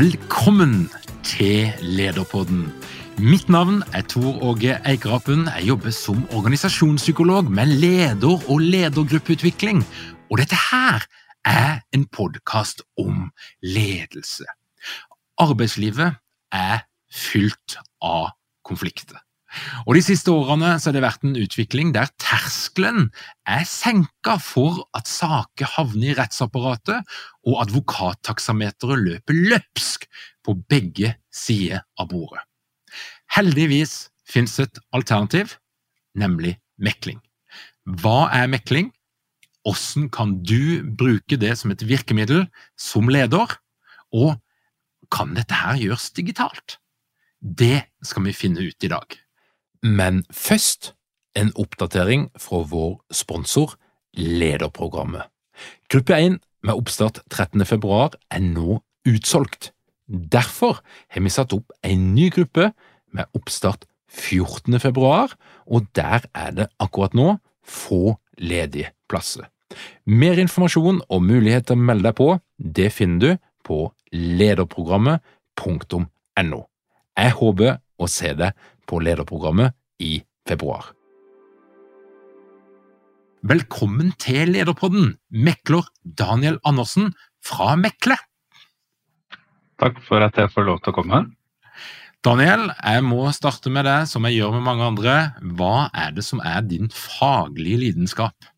Velkommen til Lederpodden. Mitt navn er Tor Åge Eikerapen. Jeg jobber som organisasjonspsykolog med leder- og ledergruppeutvikling. Og dette her er en podkast om ledelse. Arbeidslivet er fylt av konflikter. Og De siste årene så har det vært en utvikling der terskelen er senka for at saker havner i rettsapparatet, og advokattaksameteret løper løpsk på begge sider av bordet. Heldigvis finnes et alternativ, nemlig mekling. Hva er mekling? Hvordan kan du bruke det som et virkemiddel som leder? Og kan dette her gjøres digitalt? Det skal vi finne ut i dag. Men først en oppdatering fra vår sponsor Lederprogrammet. Gruppe 1 med oppstart 13. februar er nå utsolgt. Derfor har vi satt opp en ny gruppe med oppstart 14. februar, og der er det akkurat nå få ledige plasser. Mer informasjon og mulighet til å melde deg på, det finner du på lederprogrammet.no. Jeg håper å se deg på lederprogrammet i februar. Velkommen til Lederpodden, mekler Daniel Andersen fra Mekle. Takk for at jeg får lov til å komme. Daniel, jeg må starte med deg, som jeg gjør med mange andre. Hva er det som er din faglige lidenskap?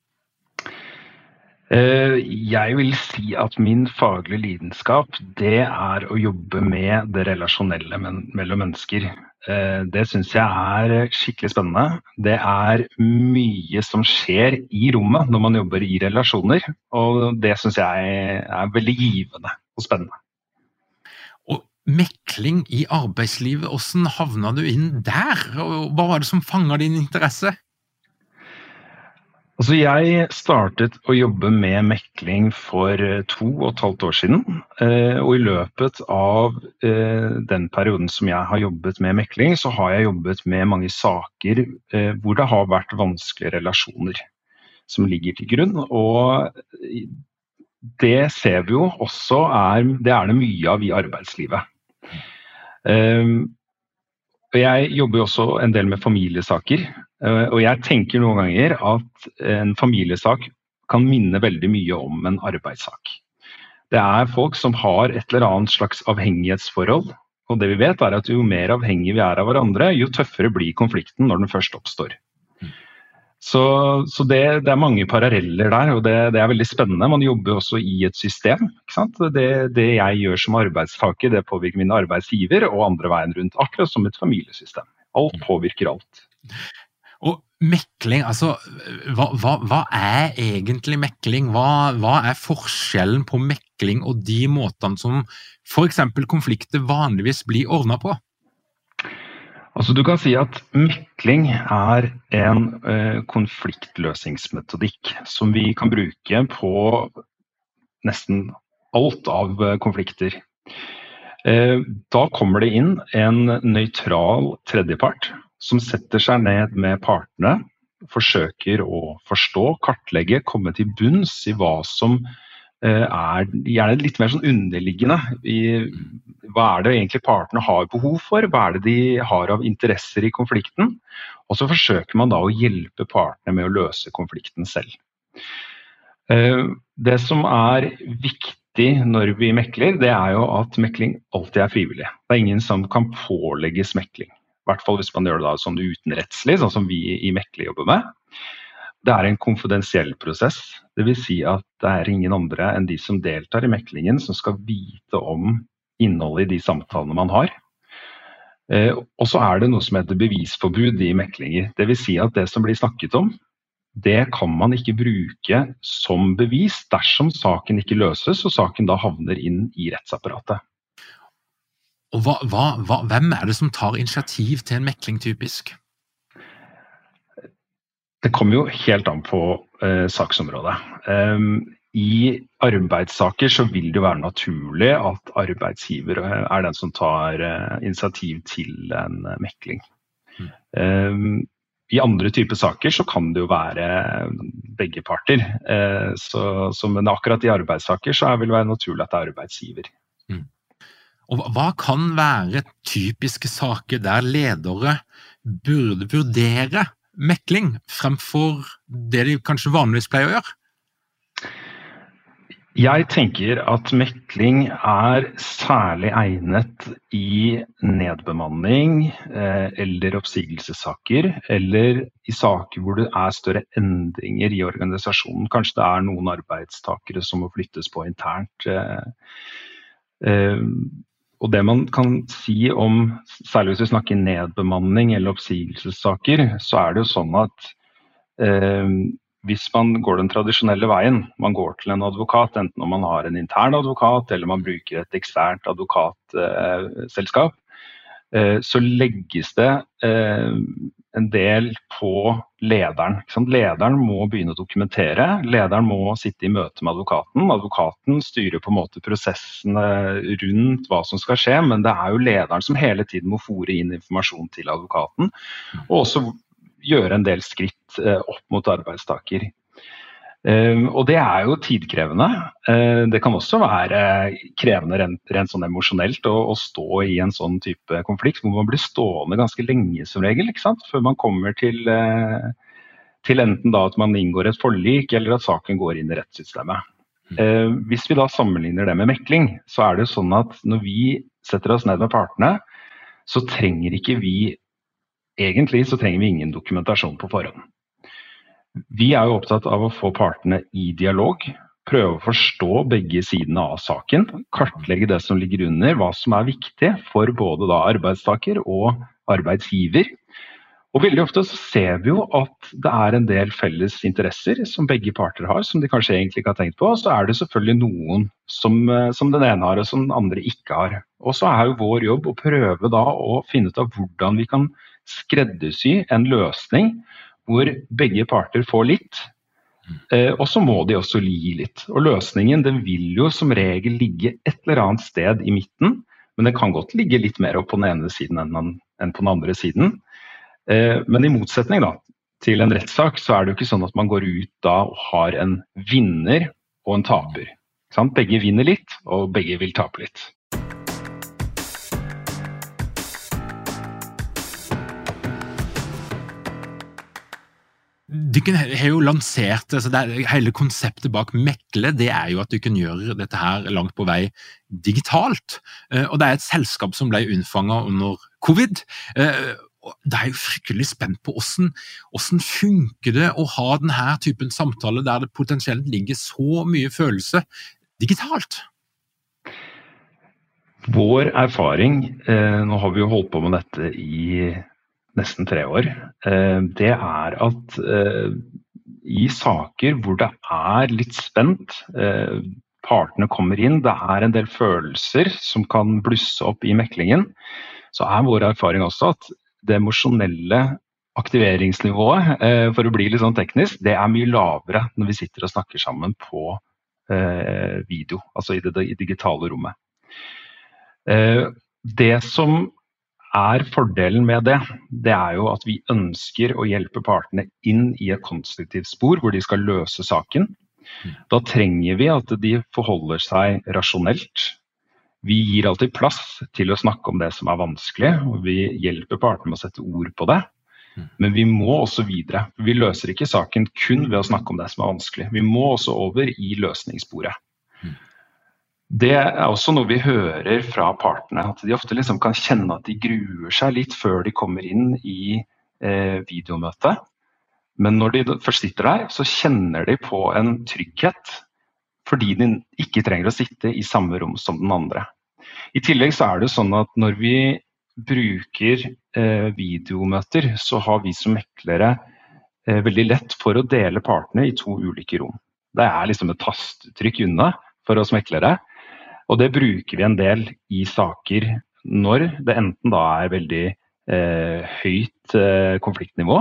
Eh, jeg vil si at min faglige lidenskap, det er å jobbe med det relasjonelle mellom mennesker. Eh, det syns jeg er skikkelig spennende. Det er mye som skjer i rommet når man jobber i relasjoner, og det syns jeg er veldig givende og spennende. Og Mekling i arbeidslivet, hvordan havna du inn der? Hva var det som fanga din interesse? Altså jeg startet å jobbe med mekling for to og et halvt år siden. Eh, og i løpet av eh, den perioden som jeg har jobbet med mekling, så har jeg jobbet med mange saker eh, hvor det har vært vanskelige relasjoner som ligger til grunn. Og det ser vi jo også er, det er det mye av i arbeidslivet. Jeg jobber jo også en del med familiesaker, eh, og jeg tenker noen ganger at en familiesak kan minne veldig mye om en arbeidssak. Det er folk som har et eller annet slags avhengighetsforhold. Og det vi vet er at Jo mer avhengig vi er av hverandre, jo tøffere blir konflikten når den først oppstår. Så, så det, det, er mange paralleller der, og det, det, er veldig spennende. Man jobber også i et system. Det, det, jeg gjør som arbeidstaker, det påvirker min arbeidsgiver og andre veien rundt. Akkurat som et familiesystem. Alt mm. påvirker alt. Og mekling, altså hva, hva, hva er egentlig mekling? Hva, hva, er forskjellen på mekling og de måtene som f.eks. konflikter vanligvis blir ordna på? Altså Du kan si at mekling er en eh, konfliktløsningsmetodikk som vi kan bruke på nesten alt av konflikter. Da kommer det inn en nøytral tredjepart som setter seg ned med partene, forsøker å forstå, kartlegge, komme til bunns i hva som er gjerne litt mer sånn underliggende i hva er det egentlig partene har behov for, hva er det de har av interesser i konflikten. Og så forsøker man da å hjelpe partene med å løse konflikten selv. Det som er viktig når vi mekler, det er jo at mekling alltid er frivillig. Det er ingen som kan pålegges mekling. I hvert fall hvis man gjør det da sånn utenrettslig, sånn som vi i Mekle jobber med. Det er en konfidensiell prosess. Dvs. Si at det er ingen andre enn de som deltar i meklingen som skal vite om innholdet i de samtalene man har. Eh, og så er det noe som heter bevisforbud i meklinger. Dvs. Si at det som blir snakket om, det kan man ikke bruke som bevis dersom saken ikke løses og saken da havner inn i rettsapparatet. Og hva, hva, hva, Hvem er det som tar initiativ til en mekling, typisk? Det kommer jo helt an på eh, saksområdet. Um, I arbeidssaker så vil det jo være naturlig at arbeidsgiver er den som tar eh, initiativ til en mekling. Mm. Um, i andre typer saker så kan det jo være begge parter. Eh, så, så, men akkurat i arbeidssaker så vil det være naturlig at det er arbeidsgiver. Mm. Og Hva kan være typiske saker der ledere burde vurdere mekling fremfor det de kanskje vanligvis pleier å gjøre? Jeg tenker at mekling er særlig egnet i nedbemanning eh, eller oppsigelsessaker, eller i saker hvor det er større endringer i organisasjonen. Kanskje det er noen arbeidstakere som må flyttes på internt. Eh, eh, og det man kan si om, særlig hvis vi snakker nedbemanning eller oppsigelsessaker, så er det jo sånn at hvis man går den tradisjonelle veien, man går til en advokat, enten om man har en intern advokat eller man bruker et eksternt advokatselskap, eh, så legges det eh, en del på lederen. Lederen må begynne å dokumentere. Lederen må sitte i møte med advokaten. Advokaten styrer på en måte prosessene rundt hva som skal skje, men det er jo lederen som hele tiden må fòre inn informasjon til advokaten. Og også gjøre en del skritt eh, opp mot arbeidstaker. Uh, og det er jo tidkrevende. Uh, det kan også være krevende rent, rent sånn emosjonelt å, å, stå i en sånn type konflikt, hvor man blir stående ganske lenge som regel, før man kommer til, uh, til enten da at man inngår et forlik, eller at saken går inn i rettssystemet. hvis vi da sammenligner det med mekling, så er det jo sånn at når vi setter oss ned med partene, så trenger ikke vi Egentlig så trenger vi ingen dokumentasjon på forhånd. Vi er jo opptatt av å få partene i dialog, prøve å forstå begge sidene av saken. Kartlegge det som ligger under, hva som er viktig for både arbeidstaker og arbeidsgiver. Og Veldig ofte så ser vi jo at det er en del felles interesser som begge parter har, som de kanskje egentlig ikke har tenkt på. Og så er det selvfølgelig noen som, eh, som den ene har og som den andre ikke har. Og så er jo vår jobb å prøve da å finne ut av hvordan vi kan skreddersy en løsning hvor begge parter får litt. Eh, og så må de også gi litt. Og Løsningen den vil jo som regel ligge et eller annet sted i midten, men den kan godt ligge litt mer opp på den ene siden enn, på den andre siden. Eh, men i motsetning da, til en rettssak, så er det jo ikke sånn at man går ut da og har en vinner og en taper. Begge vinner litt, og begge vil tape litt. Dere har jo lansert altså det, Hele konseptet bak Mekle det er jo at du kan gjøre dette her langt på vei digitalt. Eh, og Det er et selskap som ble unnfanget under covid. Da det er jo fryktelig spent på hvordan, hvordan funker det å ha denne typen samtale der det potensielt ligger så mye følelse digitalt? Vår erfaring, eh, nå har vi jo holdt på med dette i nesten tre år, eh, det er at eh, i saker hvor det er litt spent, eh, partene kommer inn, det er en del følelser som kan blusse opp i meklingen, så er vår erfaring også at det emosjonelle aktiveringsnivået, for å bli litt sånn teknisk, det er mye lavere når vi sitter og snakker sammen på video, altså i det, digitale rommet. Det som er fordelen med det, det er jo at vi ønsker å hjelpe partene inn i et konstruktivt spor hvor de skal løse saken. Da trenger vi at de forholder seg rasjonelt. Vi gir alltid plass til å snakke om det som er vanskelig, og vi hjelper partene med å sette ord på det. Men vi må også videre. Vi løser ikke saken kun ved å snakke om det som er vanskelig. Vi må også over i løsningssporet. Det er også noe vi hører fra partene, at de ofte liksom kan kjenne at de gruer seg litt før de kommer inn i eh, videomøtet. Men når de først sitter der, så kjenner de på en trygghet fordi de ikke trenger å sitte i samme rom som den andre. I tillegg så er det sånn at når vi bruker eh, videomøter, så har vi som meklere eh, veldig lett for å dele partene i to ulike rom. Det er liksom et tastetrykk unna for oss meklere. Og det bruker vi en del i saker når det enten da er veldig eh, høyt eh, konfliktnivå,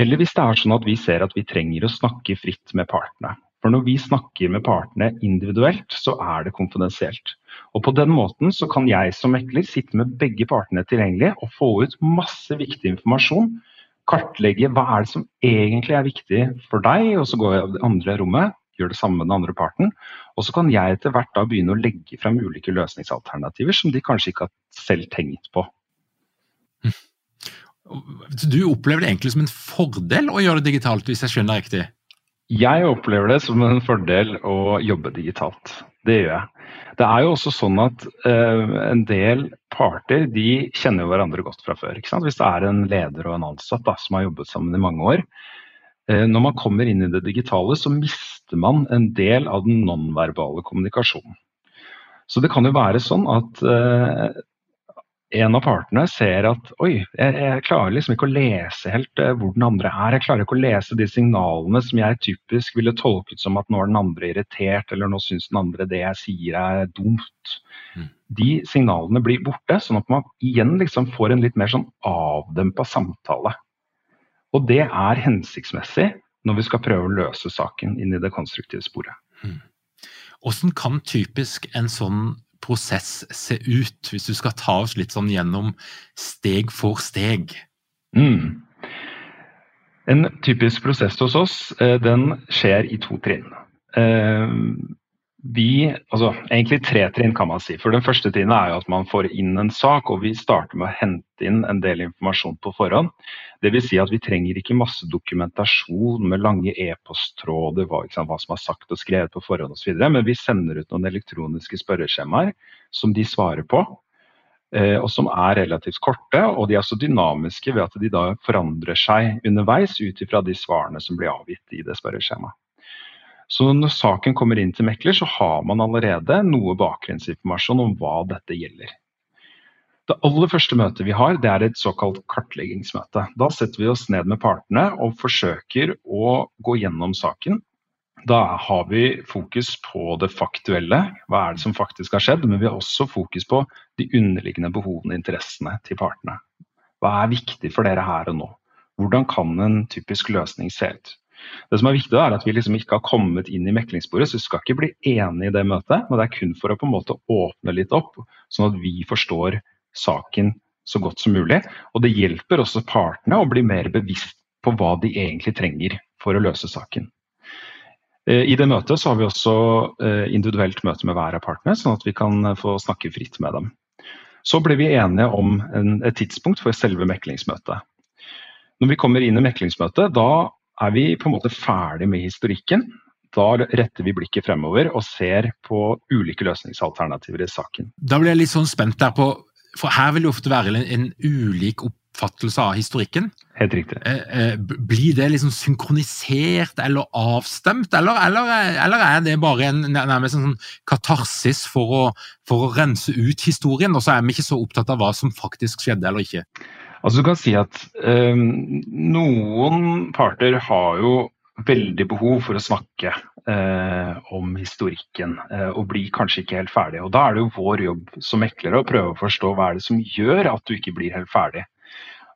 eller hvis det er sånn at vi ser at vi trenger å snakke fritt med partene. For når vi snakker med partene individuelt, så er det konfidensielt. Og på den måten så kan jeg som mekler sitte med begge partene tilgjengelig og få ut masse viktig informasjon. Kartlegge hva er det som egentlig er viktig for deg, og så går jeg i det andre rommet gjør det samme med den andre parten. Og så kan jeg etter hvert da begynne å legge frem ulike løsningsalternativer som de kanskje ikke har selv tenkt på. Du opplever det egentlig som en fordel å gjøre det digitalt, hvis jeg skjønner riktig? Jeg opplever det som en fordel å jobbe digitalt. Det gjør jeg. Det er jo også sånn at uh, en del parter de kjenner jo hverandre godt fra før. Hvis det er en leder og en ansatt da, som har jobbet sammen i mange år, når man kommer inn i det digitale, så mister man en del av den nonverbale kommunikasjonen. Så det kan jo være sånn at uh, en av partene ser at oi, jeg, jeg, klarer liksom ikke å lese helt uh, hvor den andre er. Jeg klarer ikke å lese de signalene som jeg typisk ville tolket som at nå er den andre irritert, eller nå syns den andre det jeg sier er dumt. Mm. De signalene blir borte, sånn at man igjen liksom får en litt mer sånn avdempa samtale. Og det er hensiktsmessig når vi skal prøve å løse saken inn i det konstruktive sporet. Åssen Hvordan kan typisk en sånn prosess se ut, hvis du skal ta oss litt sånn gjennom steg for steg? Mm. En typisk prosess hos oss eh, den skjer i to trinn. Vi, altså Egentlig tre trinn, kan man si. For Den første trinnet er jo at man får inn en sak, og vi starter med å hente inn en del informasjon på forhånd. Dvs. Si at vi trenger ikke masse dokumentasjon med lange e-posttråder, hva, hva, som er sagt og skrevet på forhånd osv. Men vi sender ut noen elektroniske spørreskjemaer som de svarer på. Eh, og som er relativt korte, og de er så dynamiske ved at de da forandrer seg underveis ut ifra de svarene som blir avgitt i det spørreskjemaet. Så når saken kommer inn til mekler, så har man allerede noe bakgrunnsinformasjon om hva dette gjelder. Det aller første møtet vi har, det er et såkalt kartleggingsmøte. Da setter vi oss ned med partene og forsøker å gå gjennom saken. Da har vi fokus på det faktuelle, hva er det som faktisk har skjedd, men vi har også fokus på de underliggende behovene og interessene til partene. Hva er viktig for dere her og nå? Hvordan kan en typisk løsning se ut? Det som er viktig er at Vi liksom ikke har kommet inn i meklingsbordet, så vi skal ikke bli enige i det møtet. Men det er kun for å på en måte åpne litt opp, sånn at vi forstår saken så godt som mulig. Og det hjelper også partene å bli mer bevisst på hva de egentlig trenger for å løse saken. Eh, I det møtet så har vi også eh, individuelt møte med hver av partene, sånn at vi kan få snakke fritt med dem. Så ble vi enige om en, et tidspunkt for selve meklingsmøtet. Når vi kommer inn i meklingsmøtet, da er vi på en måte ferdig med historikken. Da retter vi blikket fremover og ser på ulike løsningsalternativer i saken. Da blir jeg litt sånn spent der på, for her vil det ofte være en, en ulik oppfattelse av historikken. Helt riktig. Eh, eh, blir det liksom synkronisert eller avstemt, eller, eller, eller er det bare en nærmest en sånn katarsis for å, for å rense ut historien, og så er vi ikke så opptatt av hva som faktisk skjedde eller ikke? Altså du kan si at eh, Noen parter har jo veldig behov for å snakke eh, om historikken, eh, og blir kanskje ikke helt ferdig. Og Da er det jo vår jobb som meklere å prøve å forstå hva er det som gjør at du ikke blir helt ferdig.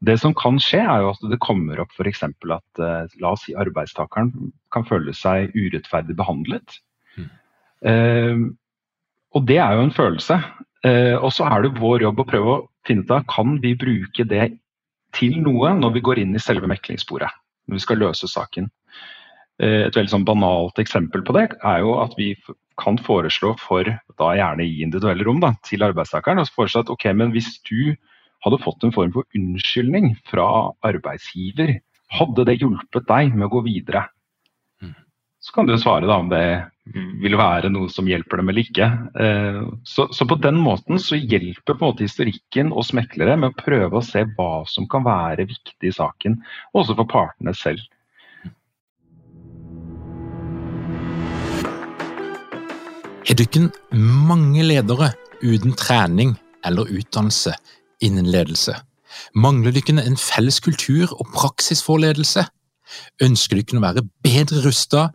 Det som kan skje, er jo at det kommer opp f.eks. at eh, la oss si arbeidstakeren kan føle seg urettferdig behandlet. Mm. Og det er jo en følelse. Og så er det vår jobb å prøve å av kan vi bruke det til noe når vi går inn i selve meklingssporet. Når vi skal løse saken. Et veldig sånn banalt eksempel på det er jo at vi kan foreslå for, da gjerne i individuelle rom, da, til arbeidstakeren og foreslå at ok, men hvis du hadde fått en form for unnskyldning fra arbeidsgiver, hadde det hjulpet deg med å gå videre? Så kan du svare da om det vil være noe som hjelper dem eller ikke. Eh, så, så, på den måten så hjelper på en måte historikken oss meklere med å prøve å se hva som kan være viktig i saken, også for partene selv. Har dere mange ledere uten trening eller utdannelse innen ledelse? Mangler dere en felles kultur og praksis for ledelse? Ønsker dere å være bedre rustet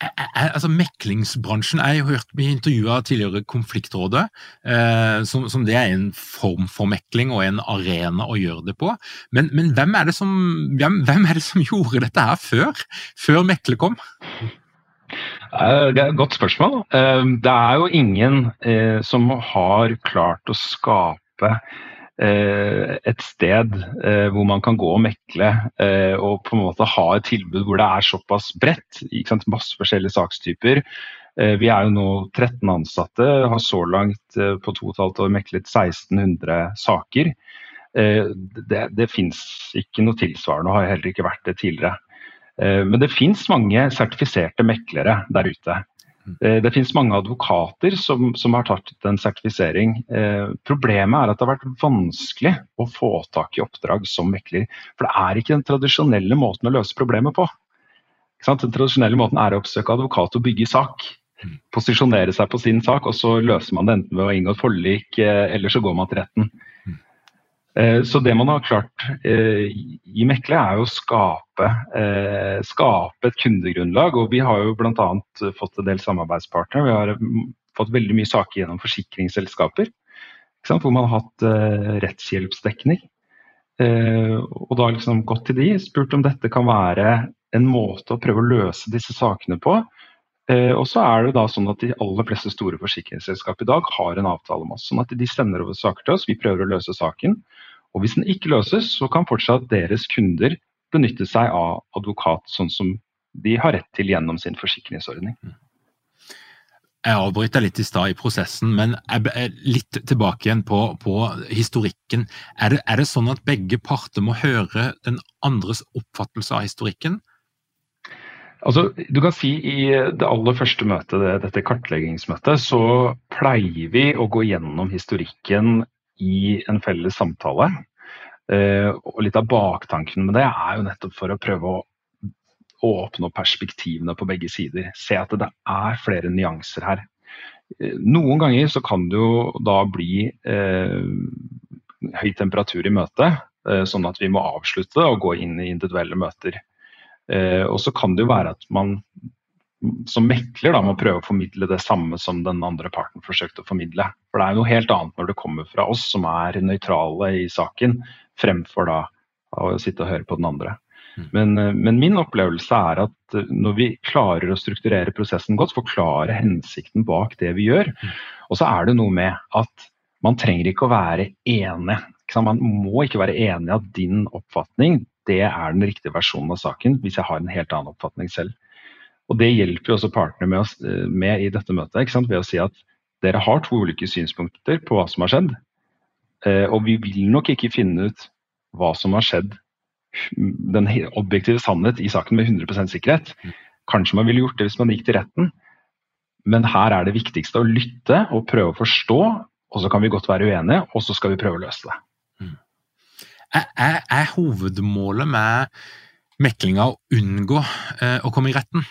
altså Meklingsbransjen Jeg har hørt vi intervjua tidligere Konfliktrådet, eh, som, som, det er en form for mekling og en arena å gjøre det på. Men, men hvem, er som, hvem, hvem, er det som, gjorde dette her før? Før Mekle kom? Det er et godt spørsmål. Eh, det er jo ingen eh, som har klart å skape et sted eh, hvor man kan gå og mekle eh, og på en måte ha et tilbud hvor det er såpass bredt. Masse forskjellige sakstyper. Vi er jo nå 13 ansatte, har så langt på to og et halvt år meklet 1600 saker. Det, det fins ikke noe tilsvarende, og har heller ikke vært det tidligere. Men det fins mange sertifiserte meklere der ute. Eh, det finnes mange advokater som, som har tatt en sertifisering. Eh, problemet er at det har vært vanskelig å få tak i oppdrag som mekler. For det er ikke den tradisjonelle måten å løse problemet på. Den tradisjonelle måten er å oppsøke advokat og bygge sak. Posisjonere seg på sin sak, og så løser man det enten ved å inngå et forlik, eh, eller så går man til retten. Eh, så det man har klart eh, i Mekle, er å skape, eh, skape et kundegrunnlag. Og vi har jo bl.a. fått en del samarbeidspartnere. Vi har fått veldig mye saker gjennom forsikringsselskaper. Hvor man har hatt rettshjelpsdekning. Og da liksom gått til de, spurt om dette kan være en måte å prøve å løse disse sakene på. Og så er det da sånn at De aller fleste store forsikringsselskap i dag har en avtale med oss. sånn at De sender over saker til oss, vi prøver å løse saken. Og Hvis den ikke løses, så kan fortsatt deres kunder benytte seg av advokat, sånn som de har rett til gjennom sin forsikringsordning. Mm. Jeg avbryter litt i stad i prosessen, men litt tilbake igjen på, på historikken. Er det, er det, sånn at begge parter må høre den andres oppfattelse av historikken? Altså, du kan si I det aller første møtet, dette kartleggingsmøtet, så pleier vi å gå gjennom historikken i en felles samtale. Uh, og Litt av baktanken med det er jo nettopp for å prøve å åpne opp perspektivene på begge sider. Se at det er flere nyanser her. Uh, noen ganger så kan det jo da bli eh, høy temperatur i møtet, sånn at vi må avslutte og gå inn i individuelle møter. Og så kan det jo være at man som mekler da, må prøve å formidle det samme som den andre parten forsøkte å formidle. For det er noe helt annet når det kommer fra oss som er nøytrale i saken, fremfor da å sitte og høre på den andre. Mm. Men, eh, men, min opplevelse er at eh, når vi klarer å strukturere prosessen godt, forklare hensikten bak det vi gjør, mm. og så er det noe med at man trenger ikke å være enig. Man må ikke være enig i at din oppfatning det er den riktige versjonen av saken, hvis jeg har en helt annen oppfatning selv. Og Det hjelper jo også partene med, oss, med i dette møtet ved å si at dere har to ulike synspunkter på hva som har skjedd. Eh, og vi vil nok ikke finne ut hva som har skjedd, den objektive sannhet i saken med 100% sikkerhet. Kanskje man ville gjort det hvis man gikk til retten, men her er det viktigste å lytte og prøve å forstå. Og så kan vi godt være uenige, og så skal vi prøve å løse det. Er, er hovedmålet med meklinga å unngå eh, å komme i retten?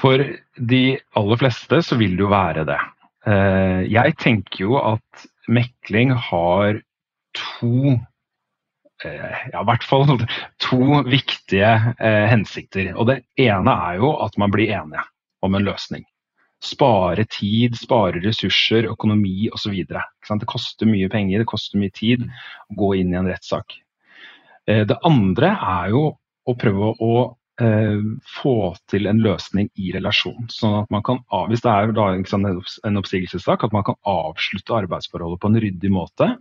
For de aller fleste så vil det jo være det. Eh, jeg tenker jo at mekling har to eh, ja, i hvert fall to viktige eh, hensikter. Og Det ene er jo at man blir enige om en løsning. Spare tid, spare ressurser, økonomi osv. Det koster mye penger, det koster mye tid å gå inn i en rettssak. Det andre er jo å prøve å eh, få til en løsning i relasjon. Sånn at man kan, hvis det er en oppsigelsessak, at man kan avslutte arbeidsforholdet på en ryddig måte.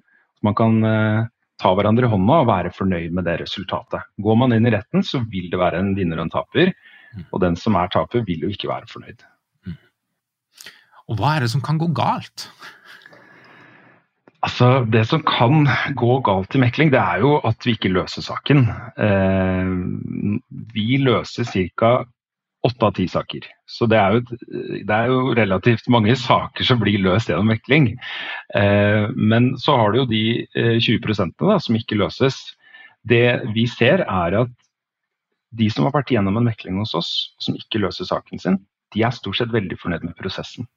Man kan eh, ta hverandre i hånda og være fornøyd med det resultatet. Går man inn i retten, så vil det være en vinner og en taper. Mm. Og den som er taper, vil jo ikke være fornøyd. Og hva er det som kan gå galt? Altså, Det som kan gå galt i mekling, det er jo at vi ikke løser saken. Eh, vi løser ca. åtte av ti saker. Så det er, jo, det er, jo, relativt mange saker som blir løst gjennom mekling. Eh, men så har du jo de eh, 20% da, som ikke løses. Det vi ser er at de som har vært gjennom en mekling hos oss, som ikke løser saken sin, de er stort sett veldig fornøyd med prosessen.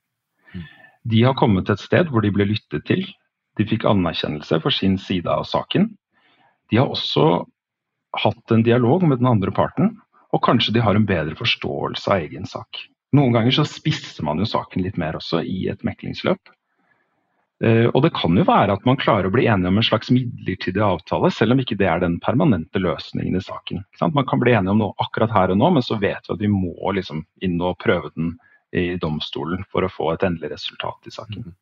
De har kommet til et sted hvor de ble lyttet til, de fikk anerkjennelse for sin side av saken. De har også hatt en dialog med den andre parten, og kanskje de har en bedre forståelse av egen sak. Noen ganger så spisser man jo saken litt mer også i et meklingsløp. Eh, og det kan jo være at man klarer å bli enige om en slags midlertidig avtale, selv om ikke det er den permanente løsningen i saken. Man kan bli enige om noe akkurat her og nå, men så vet vi at vi må liksom inn og prøve den i domstolen for å få et endelig resultat i saken. Mm.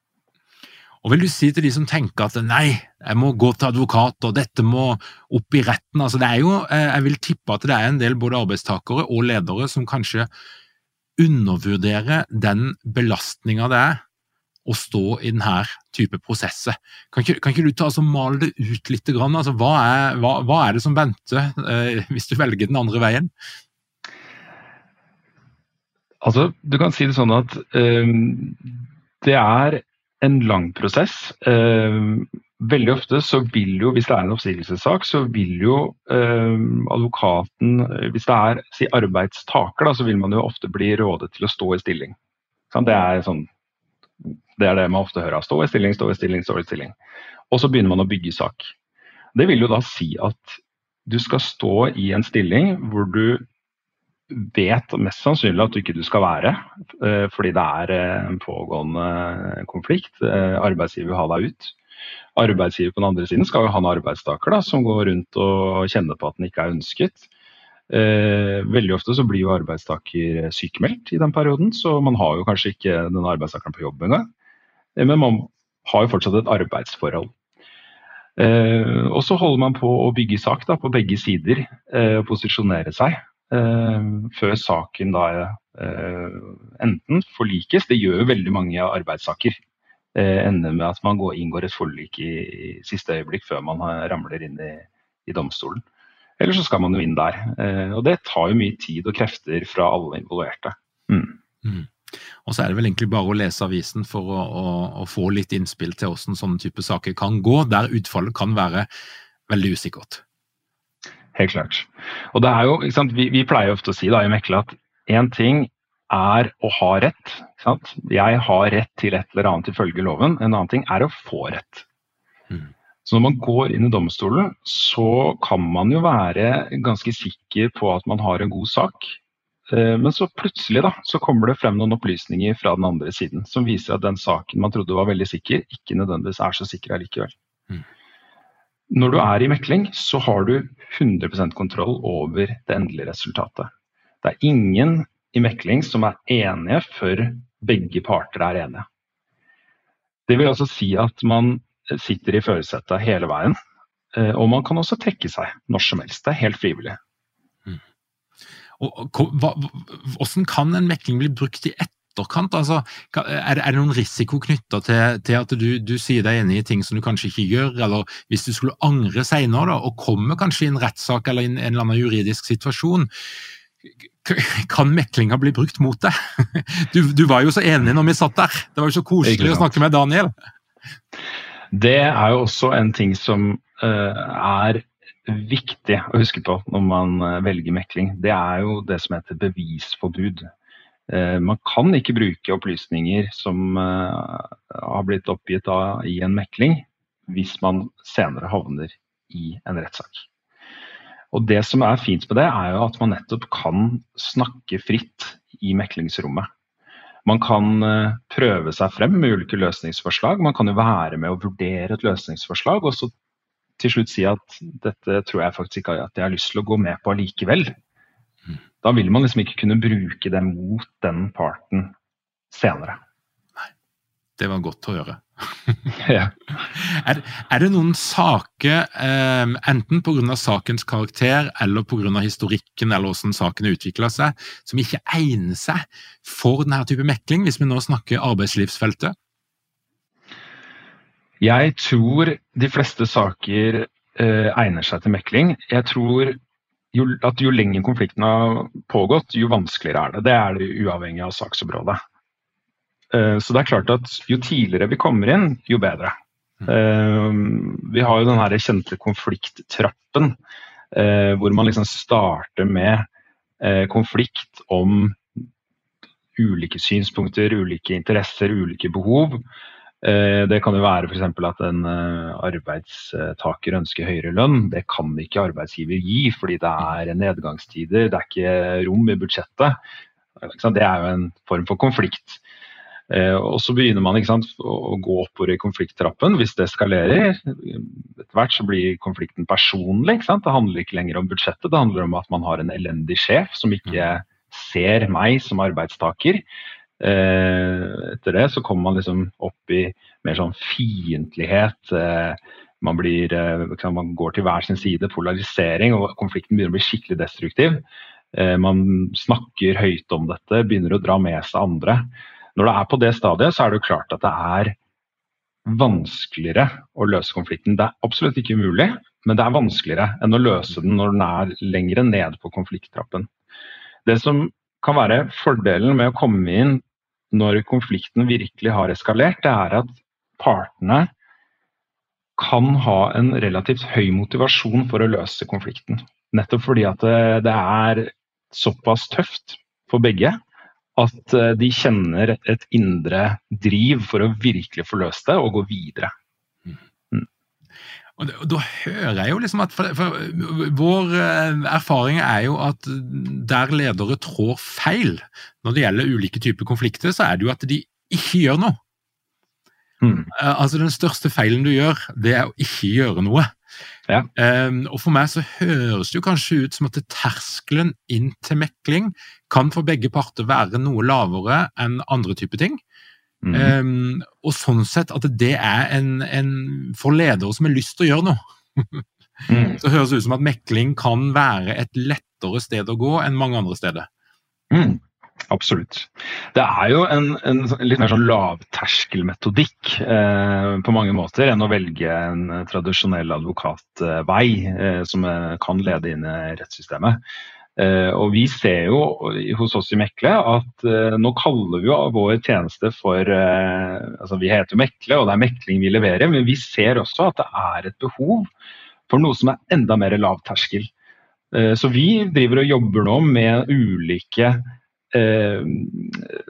Og vil du si til de som tenker at nei, jeg må gå til advokat, og dette må opp i retten altså det er jo, eh, Jeg vil tippe at det er en del både arbeidstakere og ledere som kanskje undervurderer den belastninga det er å stå i denne type prosesser. Kan ikke, kan ikke du ta altså, male det ut litt? Altså, hva, er, hva, hva, er, det som venter eh, hvis du velger den andre veien? Altså, Du kan si det sånn at eh, det er en lang prosess. Eh, veldig ofte så vil jo, hvis det er en oppsigelsessak, så vil jo eh, advokaten Hvis det er si, arbeidstaker, da, så vil man jo ofte bli rådet til å stå i stilling. Det er, sånn, det er det man ofte hører. Stå i stilling, stå i stilling, stå i stilling. Og så begynner man å bygge sak. Det vil jo da si at du skal stå i en stilling hvor du vet mest sannsynlig at du ikke skal være, eh, fordi det er eh, en pågående konflikt. Eh, arbeidsgiver vil ha deg ut. Arbeidsgiver på den andre siden skal jo ha en arbeidstaker da, som går rundt og kjenner på at den ikke er ønsket. Veldig ofte så blir jo arbeidstaker sykemeldt i den perioden, så man har jo kanskje ikke den arbeidstakeren på jobb engang. Men man har jo fortsatt et arbeidsforhold. Og så holder man på å bygge sak da, på begge sider, og posisjonere seg. Eh, før saken da eh, enten forlikes, det gjør jo veldig mange arbeidssaker, eh, ender med at man går, inngår et forlik i, i, siste øyeblikk før man ramler inn i, i domstolen. Eller så skal man jo inn der. og det tar jo mye tid og krefter fra alle involverte. Mm. Mm. Og så er det vel egentlig bare å lese avisen for å, å, å få litt innspill til hvordan sånne type saker kan gå, der utfallet kan være veldig usikkert. Helt klart. Og det er jo, vi, vi, pleier ofte å si da, i Mekle at én ting er å ha rett. Jeg har rett til et eller annet ifølge loven. En annen ting er å få rett. Mm. Så når man går inn i domstolen, så kan man jo være ganske sikker på at man har en god sak. Eh, men så plutselig da, så kommer det frem noen opplysninger fra den andre siden som viser at den saken man trodde var veldig sikker, ikke nødvendigvis er så sikker allikevel. Mm. Når du er i mekling, så har du 100% kontroll over det endelige resultatet. Det er ingen i mekling som er enige før begge parter er enige. Det vil altså si at man sitter i førersetet hele veien. Eh, og man kan også trekke seg når som helst. Det er helt frivillig. Mm. Og, hvordan kan en mekling bli brukt i ett etterkant? Altså, er, det, er, det, noen risiko knytta til, til, at du, du, sier deg enig i ting som du kanskje ikke gjør, eller hvis du skulle angre senere og kommer kanskje i en rettssak eller i en, en eller annen juridisk situasjon? Kan meklinga bli brukt mot deg? Du, du, var jo så enig når vi satt der. Det var jo så koselig å snakke med Daniel. Det er jo også en ting som uh, er viktig å huske på når man eh, velger mekling, det er jo det som heter bevisforbud. Eh, man kan ikke bruke opplysninger som har blitt oppgitt i en mekling, hvis man senere havner i en rettssak. Og Det som er fint med det, er jo at man nettopp kan snakke fritt i meklingsrommet. Man kan prøve seg frem med ulike løsningsforslag. Man kan jo være med å vurdere et løsningsforslag, og så til slutt si at dette tror jeg faktisk ikke at jeg har lyst til å gå med på allikevel. Da vil man liksom ikke kunne bruke det mot den parten senere. Nei, det var godt å høre. ja. er, er, det noen saker, eh, enten pga. sakens karakter eller pga. historikken eller hvordan saken utvikler seg, som ikke egner seg for denne type mekling, hvis vi nå snakker arbeidslivsfeltet? Jeg tror de fleste saker eh, egner seg til mekling. Jeg tror jo, at jo lenger konflikten har pågått, jo vanskeligere er det. Det er det uavhengig av saksområdet. Eh, så det er klart at jo tidligere vi kommer inn, jo bedre. Eh, vi har jo den her kjente konflikttrappen, eh, hvor man liksom starter med konflikt om ulike synspunkter, ulike interesser, ulike behov. Eh, det kan jo være f.eks. at en eh, arbeidstaker ønsker høyere lønn. Det kan ikke arbeidsgiver gi, fordi det er nedgangstider, det er ikke rom i budsjettet. Det er jo en form for konflikt. Eh, og så begynner man sant, å gå oppover i konflikttrappen hvis det eskalerer. Etter hvert så blir konflikten personlig. Det handler ikke lenger om budsjettet, det handler om at man har en elendig sjef som ikke ser meg som arbeidstaker. Eh, etter det så kommer man liksom opp i mer sånn fiendtlighet. Eh, man, blir, eh, man går til hver sin side, polarisering, og konflikten begynner å bli skikkelig destruktiv. Man snakker høyt om dette, begynner å dra med seg andre. Når det er på det stadiet, så er det jo klart at det er vanskeligere å løse konflikten. Det er absolutt ikke umulig, men det er vanskeligere enn å løse den når den er lengre ned på konflikttrappen. Det som kan være fordelen med å komme inn når konflikten virkelig har eskalert, det er at partene kan ha en relativt høy motivasjon for å løse konflikten. Nettopp fordi at det, det er såpass tøft for begge at eh, de kjenner et indre driv for å virkelig få løst det og gå videre. Og Da hører jeg jo liksom at for, for, Vår eh, erfaring er jo at der ledere trår feil når det gjelder ulike typer konflikter, så er det jo at de ikke gjør noe. Mm. Altså Den største feilen du gjør, det er å ikke gjøre noe. Ja. Um, og For meg så høres det jo kanskje ut som at terskelen inn til mekling kan for begge parter være noe lavere enn andre typer ting. Mm. Um, og sånn sett at det er en, en for ledere som har lyst til å gjøre noe. mm. Så høres det ut som at mekling kan være et lettere sted å gå enn mange andre steder. Mm. Absolutt. Det er jo en, en litt mer sånn lavterskelmetodikk eh, på mange måter enn å velge en tradisjonell advokatvei eh, som eh, kan lede inn i rettssystemet. Eh, og Vi ser jo hos oss i Mekle at uh, nå kaller vi jo vår tjeneste for uh, altså Vi heter jo Mekle, og det er mekling vi leverer, men vi ser også at det er et behov for noe som er enda mer lavterskel. Så vi driver og jobber nå med ulike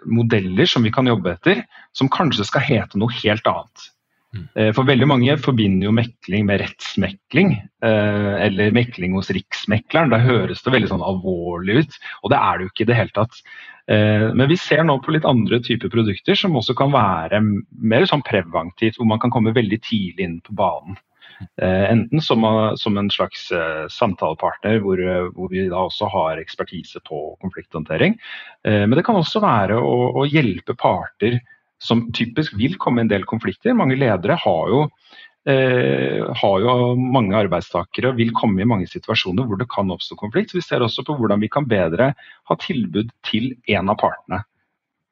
modeller som vi kan jobbe etter, som kanskje skal hete noe helt annet. Mm. Eh, for veldig mange forbinder jo mekling med rettsmekling, eh, eller mekling hos riksmekleren. Da høres det veldig sånn alvorlig ut, og det er det jo ikke i det hele tatt. Eh, men vi ser nå på litt andre typer produkter som også kan være mer sånn preventivt, hvor man kan komme veldig tidlig inn på banen. Enten som, en slags samtalepartner, hvor, vi da også har ekspertise på konflikthåndtering. Men det kan også være å hjelpe parter som typisk vil komme en del konflikter. Mange ledere har jo, eh, har jo mange arbeidstakere og vil komme i mange situasjoner hvor det kan oppstå konflikt. Vi ser også på hvordan vi kan bedre ha tilbud til en av partene.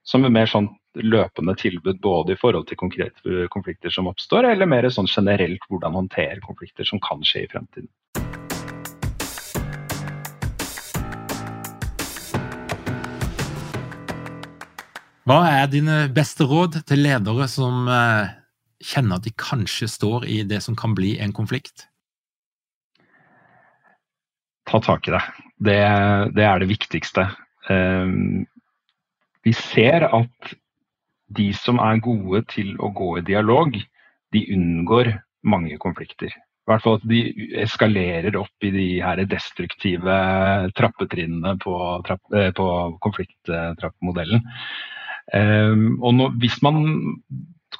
Som er mer sånn løpende tilbud både i forhold til konkrete konflikter som oppstår, eller mer sånn generelt hvordan håndtere konflikter som kan skje i fremtiden. Hva er dine beste råd til ledere som eh, kjenner at de kanskje står i det som kan bli en konflikt? ta tak i det. Det, det er det viktigste. Um, vi ser at de som er gode til å gå i dialog, de unngår mange konflikter. I hvert fall at de eskalerer opp i de her destruktive trappetrinnene på, trapp, eh, på konflikttrappemodellen. Um, og nå, hvis man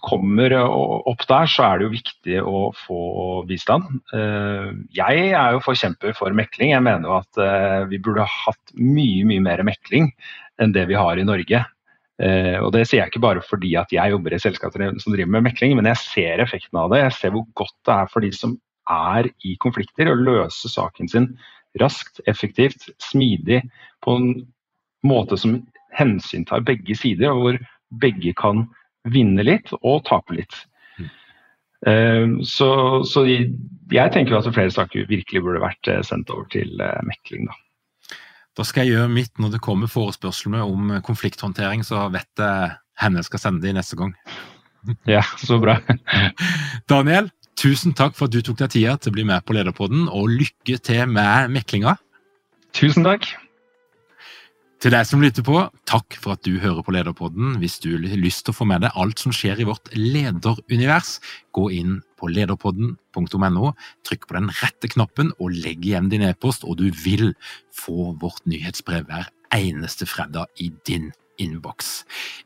kommer opp der, så er det jo viktig å få bistand. Uh, jeg er jo forkjemper for mekling. Jeg mener jo at uh, vi burde hatt mye, mye mer mekling enn det vi har i Norge. Uh, og Det sier jeg ikke bare fordi at jeg jobber i selskaper som driver med mekling, men jeg ser effekten av det. Jeg ser hvor godt det er for de som er i konflikter, å løse saken sin raskt, effektivt, smidig, på en måte som hensyntar begge sider, og hvor begge kan vinne litt og tape litt. Mm. Så, så, jeg tenker at flere saker virkelig burde vært eh, sendt over til eh, mekling. da. Da skal jeg gjøre mitt når det kommer forespørsler om konflikthåndtering, så vet jeg henne skal sende de neste gang. Ja, så bra. Daniel, tusen takk for at du tok deg tida til å bli med på Lederpodden, og lykke til med meklinga. Tusen takk. Til deg som lytter på, takk for at du hører på Lederpodden. Hvis du har lyst til å få med deg alt som skjer i vårt lederunivers, gå inn på lederpodden.no, trykk på den rette knappen og legg igjen din e-post, og du vil få vårt nyhetsbrev hver eneste fredag i din innboks.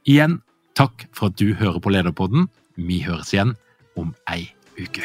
Igjen, takk for at du hører på Lederpodden. Vi høres igjen om ei uke.